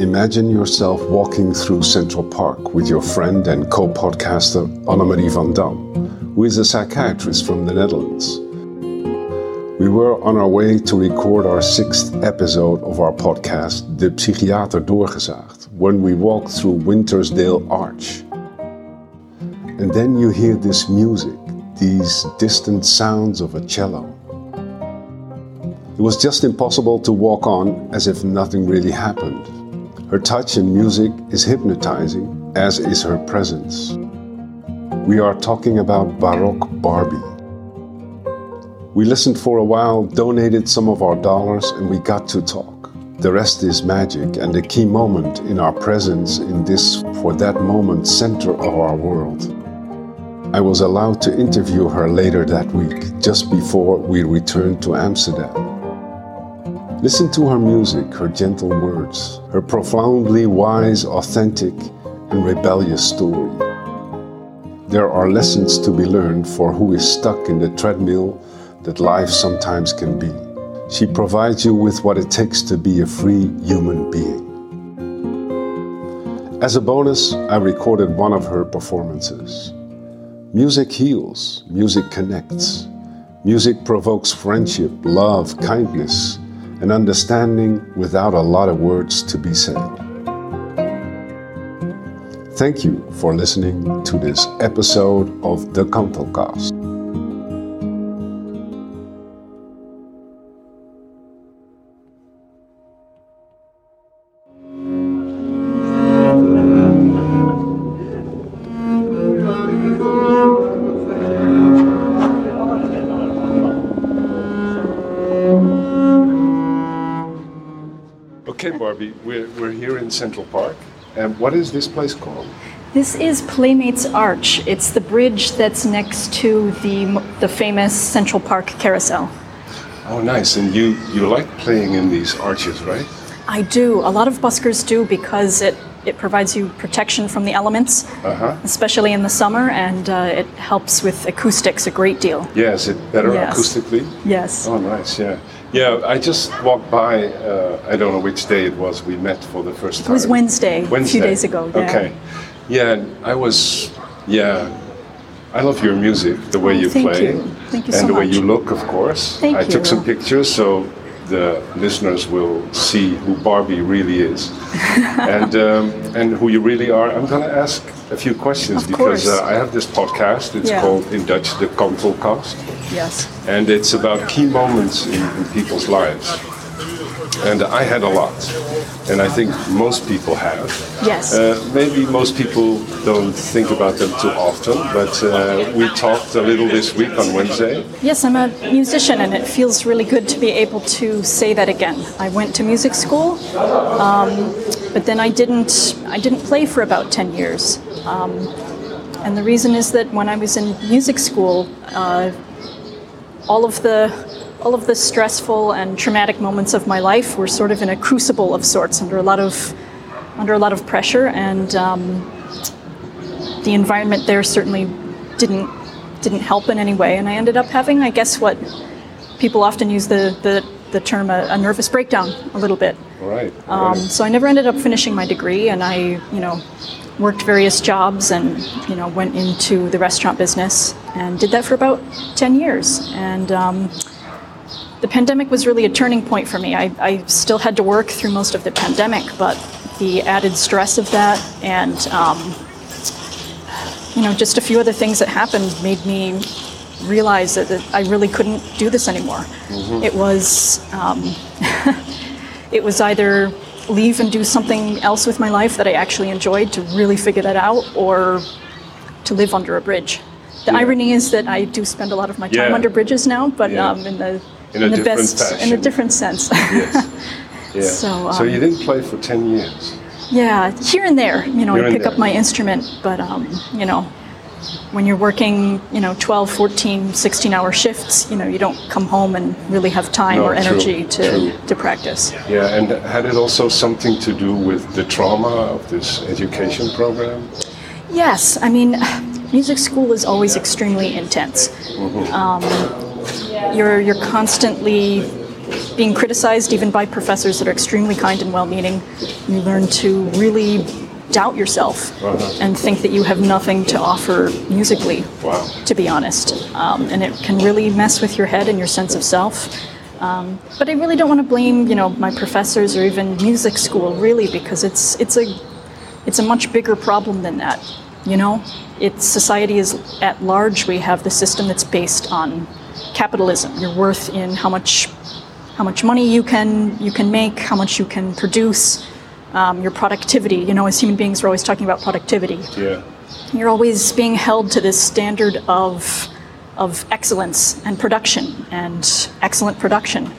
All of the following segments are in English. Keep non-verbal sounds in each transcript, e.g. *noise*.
Imagine yourself walking through Central Park with your friend and co podcaster Annemarie van Dam, who is a psychiatrist from the Netherlands. We were on our way to record our sixth episode of our podcast, De Psychiater Doorgezaagd, when we walked through Winterdale Arch. And then you hear this music, these distant sounds of a cello. It was just impossible to walk on as if nothing really happened. Her touch and music is hypnotizing, as is her presence. We are talking about Baroque Barbie. We listened for a while, donated some of our dollars, and we got to talk. The rest is magic and a key moment in our presence in this, for that moment, center of our world. I was allowed to interview her later that week, just before we returned to Amsterdam. Listen to her music, her gentle words, her profoundly wise, authentic, and rebellious story. There are lessons to be learned for who is stuck in the treadmill that life sometimes can be. She provides you with what it takes to be a free human being. As a bonus, I recorded one of her performances. Music heals, music connects. Music provokes friendship, love, kindness, and understanding without a lot of words to be said. Thank you for listening to this episode of the Kantelcast. What is this place called? This is Playmates Arch. It's the bridge that's next to the, the famous Central Park carousel. Oh, nice. And you, you like playing in these arches, right? I do. A lot of buskers do because it, it provides you protection from the elements, Uh-huh. especially in the summer, and uh, it helps with acoustics a great deal. Yeah, is it better Yes. acoustically? Yes. Oh, nice, yeah. Yeah, I just walked by, uh, I don't know which day it was, we met for the first time. It was Wednesday, Wednesday. a few days ago. Yeah. Okay. Yeah, I was, yeah, I love your music, the way Oh, you thank play. you. Thank you and so the way much. you look, of course. Thank I took some pictures so the listeners will see who Barbie really is *laughs* and, um, and who you really are. I'm going to ask a few questions Of because uh, I have this podcast. It's Yeah. called in Dutch the Kantelcast Yes. and it's about key moments in, in people's lives. And I had a lot, and I think most people have. Yes. Uh, maybe most people don't think about them too often, but uh, we talked a little this week on Wednesday. Yes, I'm a musician, and it feels really good to be able to say that again. I went to music school, um, but then I didn't. I didn't play for about ten years, um, and the reason is that when I was in music school, uh, all of the all of the stressful and traumatic moments of my life were sort of in a crucible of sorts, under a lot of under a lot of pressure, and um, the environment there certainly didn't didn't help in any way, and I ended up having, I guess, what people often use the the, the term a, a nervous breakdown a little bit. All right. all Um, so I never ended up finishing my degree, and I, you know, worked various jobs and you know went into the restaurant business and did that for about ten years. And um, the pandemic was really a turning point for me. I, I still had to work through most of the pandemic, but the added stress of that and um, you know just a few other things that happened made me realize that, that I really couldn't do this anymore. It was um, *laughs* it was either leave and do something else with my life that I actually enjoyed to really figure that out, or to live under a bridge. The Yeah. irony is that I do spend a lot of my time Yeah. under bridges now, but Yeah. um, in the In a the different best in a different sense. Yes. *laughs* Yeah. So, so um, you didn't play for 10 years. yeah, here and there, you know, Here I pick up my instrument, but um, you know, when you're working, you know, 12, 14, 16 hour shifts, you know, you don't come home and really have time No, or true, energy to, true. to practice. Yeah, and had it also something to do with the trauma of this education program? Yes, I mean, *sighs* music school is always extremely intense. Um, you're you're constantly being criticized even by professors that are extremely kind and well-meaning. You learn to really doubt yourself and think that you have nothing to offer musically. Wow. To be honest, um, and it can really mess with your head and your sense of self. Um, but I really don't want to blame, you know, my professors or even music school, really, because it's it's a it's a much bigger problem than that. You know, it's society is at large. We have the system that's based on capitalism. Your worth in how much how much money you can you can make, how much you can produce, um, your productivity. You know, as human beings, we're always talking about productivity. Yeah. You're always being held to this standard of of excellence and production and excellent production,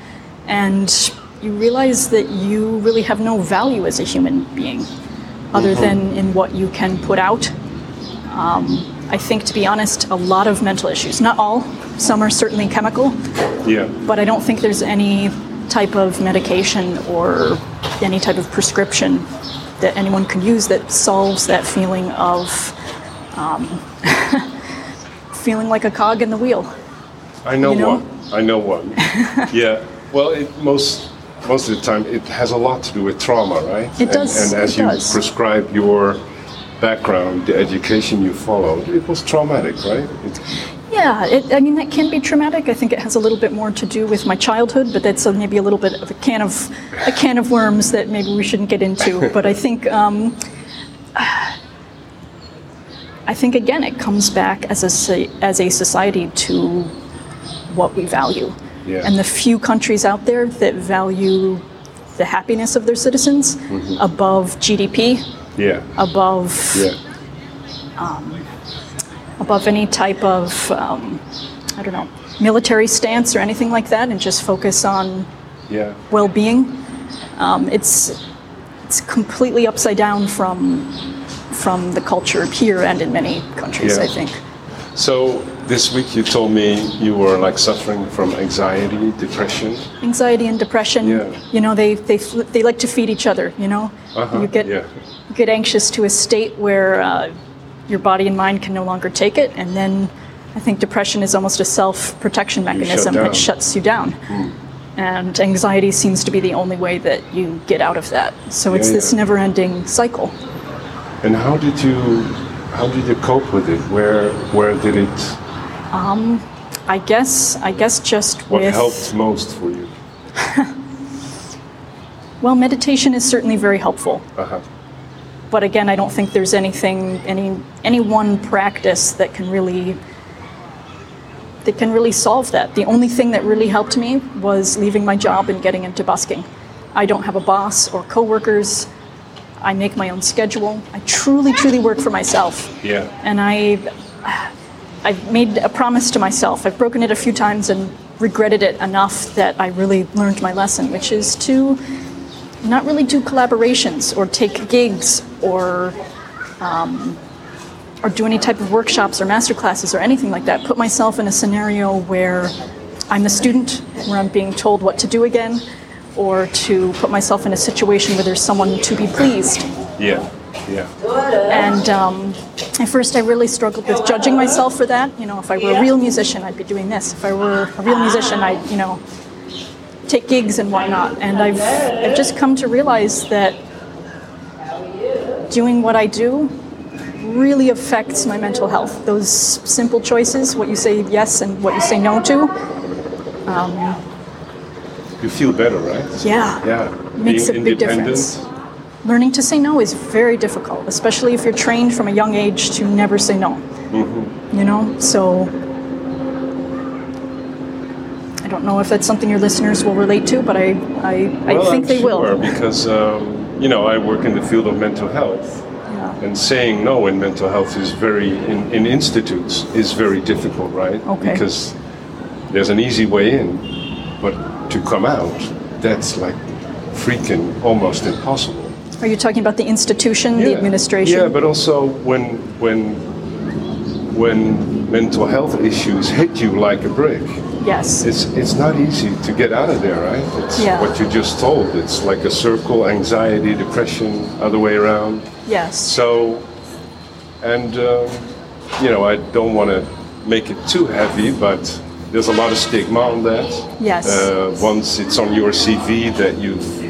and you realize that you really have no value as a human being, other than in what you can put out. Um, I think, to be honest, a lot of mental issues. Not all. Some are certainly chemical, Yeah. but I don't think there's any type of medication or any type of prescription that anyone can use that solves that feeling of um, *laughs* feeling like a cog in the wheel. I know, You know? one. I know one. *laughs* yeah. Well, it, most most of the time it has a lot to do with trauma, right? It And- does, And, as it you does. prescribe your background, the education you followed, it was traumatic, right? Yeah, it, I mean that can be traumatic. I think it has a little bit more to do with my childhood, but that's a, maybe a little bit of a can of a can of worms that maybe we shouldn't get into. *laughs* But I think um, I think again it comes back as a as a society to what we value, Yeah. and the few countries out there that value the happiness of their citizens above GDP, yeah. above Yeah. above any type of, um, I don't know, military stance or anything like that, and just focus on Yeah. well-being. Um, it's it's completely upside down from from the culture here and in many countries. Yeah. I think. So this week you told me you were like suffering from anxiety, depression. Anxiety and depression, Yeah. you know, they, they, they like to feed each other, you know? Uh-huh, You get, yeah. you get anxious to a state where uh, your body and mind can no longer take it, and then I think depression is almost a self-protection mechanism down. that shuts you down. And anxiety seems to be the only way that you get out of that. So it's Yeah, this never-ending cycle. And how did you how did you cope with it? Where where did it I guess, I guess just what with helped most for you? *laughs* well, meditation is certainly very helpful. Uh-huh. but again, I don't think there's anything, any, any one practice that can really, that can really solve that. The only thing that really helped me was leaving my job and getting into busking. I don't have a boss or coworkers. I make my own schedule. I truly, truly work for myself. Yeah. And I, I've made a promise to myself. I've broken it a few times and regretted it enough that I really learned my lesson, which is to not really do collaborations or take gigs or um, or do any type of workshops or master classes or anything like that. Put myself in a scenario where I'm the student, where I'm being told what to do again, or to put myself in a situation where there's someone to be pleased. Yeah. Yeah. And um, at first, I really struggled with judging myself for that. You know, if I were a real musician, I'd be doing this. If I were a real musician, I'd, you know, take gigs and whatnot. And I've, I've just come to realize that doing what I do really affects my mental health. Those simple choices, what you say yes and what you say no to, You feel better, right? yeah, Yeah. Makes Being a big difference. Learning to say no is very difficult, especially if you're trained from a young age to never say no. You know, so I don't know if that's something your listeners will relate to, but I, I, I Well, think I'm they sure, will. because um, you know I work in the field of mental health, Yeah. and saying no in mental health is very in, in institutes is very difficult, right? Okay. Because there's an easy way in, but to come out, that's like freaking almost impossible. Are you talking about the institution, the administration? Yeah, but also when when when mental health issues hit you like a brick, yes. it's it's not easy to get out of there, right? It's Yeah. what you just told. It's like a circle: anxiety, depression, other way around. yes. So, and um, you know, I don't want to make it too heavy, but there's a lot of stigma on that. Yes. Uh, once it's on your CV that you've,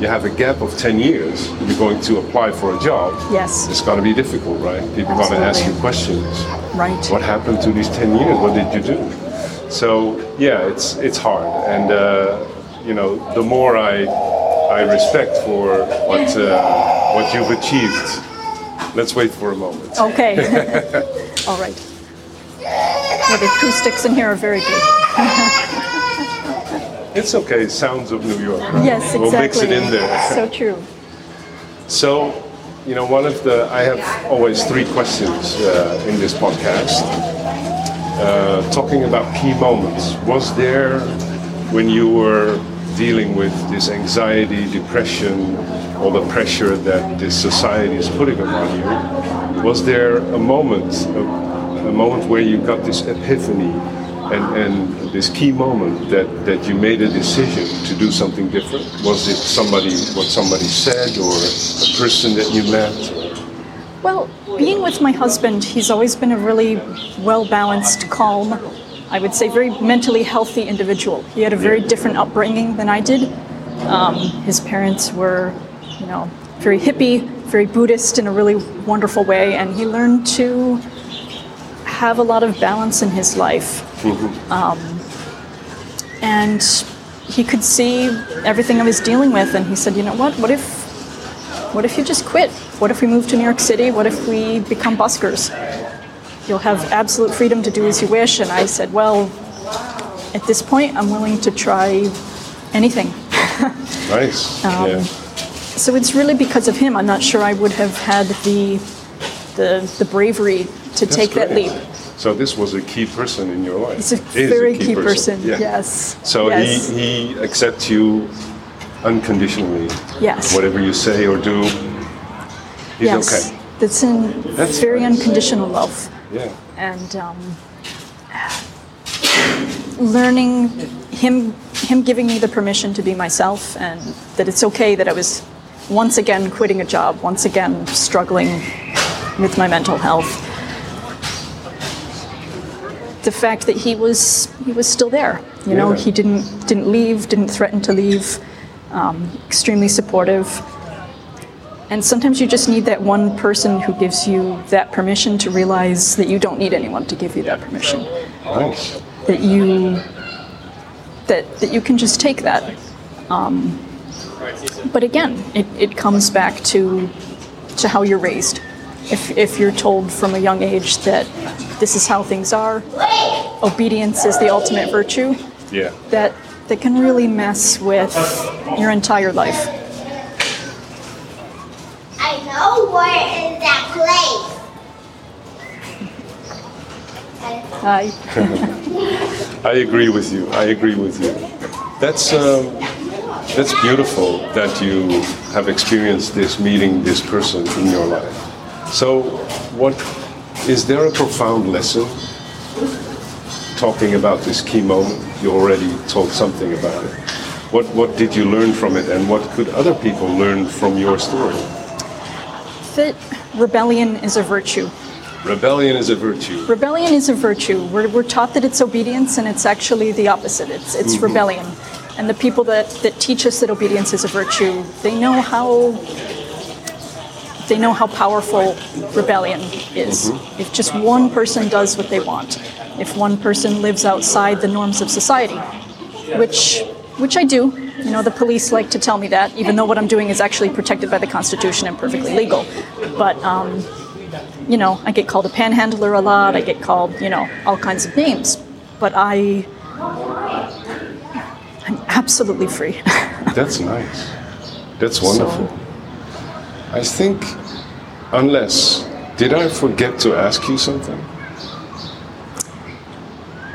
you have a gap of 10 years, you're going to apply for a job. Yes. It's going to be difficult, right? People are going to ask you questions. Right. What happened to these 10 years? What did you do? So yeah, it's it's hard, and uh, you know, the more I I respect for what uh, what you've achieved. Let's wait for a moment. Okay. *laughs* All right. Well, the acoustics in here are very good. *laughs* It's okay. Sounds of New York. Right? Yes, exactly. We'll mix it in there. So true. So, you know, one of the I have always three questions uh, in this podcast. Uh, talking about key moments. Was there when you were dealing with this anxiety, depression, all the pressure that this society is putting upon you? Was there a moment, a, a moment where you got this epiphany? And, and this key moment that, that you made a decision to do something different? Was it somebody, what somebody said, or a person that you met? Well, being with my husband, he's always been a really well balanced, calm, I would say very mentally healthy individual. He had a very different upbringing than I did. Um, his parents were, you know, very hippie, very Buddhist in a really wonderful way, and he learned to have a lot of balance in his life. Um, and he could see everything I was dealing with, and he said, you know what, what if what if you just quit? What if we move to New York City? What if we become buskers? You'll have absolute freedom to do as you wish. And I said, well, at this point, I'm willing to try anything. *laughs* Nice. Um, yeah. So it's really because of him. I'm not sure I would have had the the, the bravery to That's take that leap. So this was a key person in your life. It's a Is very key, person. Yeah. Yes. So yes. he, he accepts you unconditionally. Yes. Whatever you say or do, he's yes. okay. That's in That's very nice. unconditional love. Yeah. and um, learning him him giving me the permission to be myself and that it's okay that I was once again quitting a job, once again struggling with my mental health. The fact that he was he was still there, you know, Yeah. he didn't didn't leave, didn't threaten to leave, um, extremely supportive. And sometimes you just need that one person who gives you that permission to realize that you don't need anyone to give you that permission. Nice. That you that that you can just take that. Um, but again, it, it comes back to to how you're raised. If if you're told from a young age that this is how things are, obedience is the ultimate virtue, Yeah. that that can really mess with your entire life. I know where is that place. I, *laughs* I agree with you. I agree with you. That's um, that's beautiful that you have experienced this meeting this person in your life. So, what is there a profound lesson talking about this key moment? You already told something about it. What what did you learn from it, and what could other people learn from your story? that rebellion is a virtue. Rebellion is a virtue. Rebellion is a virtue. We're, we're taught that it's obedience, and it's actually the opposite. It's, it's mm-hmm. rebellion. And the people that, that teach us that obedience is a virtue, they know how they know how powerful rebellion is. If just one person does what they want, if one person lives outside the norms of society, which which I do. You know, the police like to tell me that, even though what I'm doing is actually protected by the Constitution and perfectly legal. But um, you know, I get called a panhandler a lot. I get called, you know, all kinds of names. But I, I'm absolutely free. *laughs* That's nice. That's wonderful. I think, unless, did I forget to ask you something?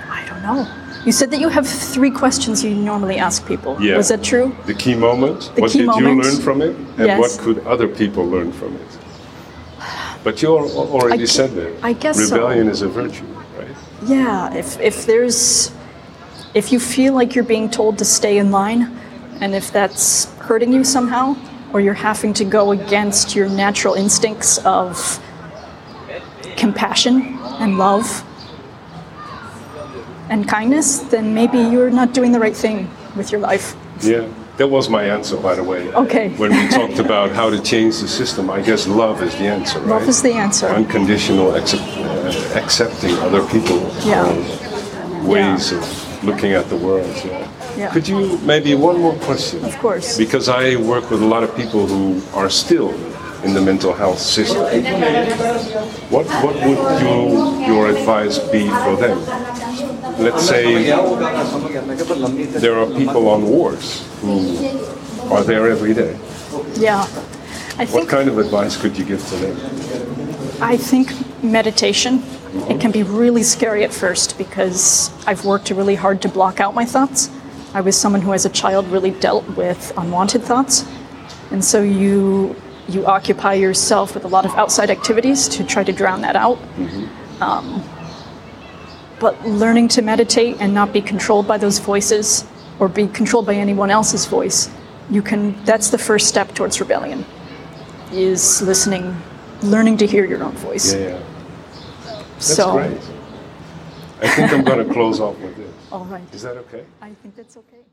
I don't know. You said that you have three questions you normally ask people. Yeah. Was that true? The key moment. The what key did moment. you learn from it? And Yes. what could other people learn from it? But you already I said that. I guess so. Rebellion is a virtue, right? Yeah. If if there's, if you feel like you're being told to stay in line, and if that's hurting you somehow, or you're having to go against your natural instincts of compassion and love and kindness, then maybe you're not doing the right thing with your life. Yeah, that was my answer, by the way. Okay. When we talked about how to change the system, I guess love is the answer, right? Love is the answer. Unconditional accept, uh, accepting other people's Yeah. uh, ways of looking at the world. Yeah. Yeah. Could you maybe one more question? Of course. Because I work with a lot of people who are still in the mental health system. What what would you, your advice be for them? Let's say there are people on wards who are there every day. Yeah. I What kind of advice could you give to them? I think meditation. It mm-hmm. can be really scary at first because I've worked really hard to block out my thoughts. I was someone who, as a child, really dealt with unwanted thoughts, and so you you occupy yourself with a lot of outside activities to try to drown that out. Um, but learning to meditate and not be controlled by those voices or be controlled by anyone else's voice, you can. That's the first step towards rebellion. Is listening, learning to hear your own voice. Yeah, yeah. That's so, great. I think I'm going to close off with this. All right. Is that okay? I think that's okay.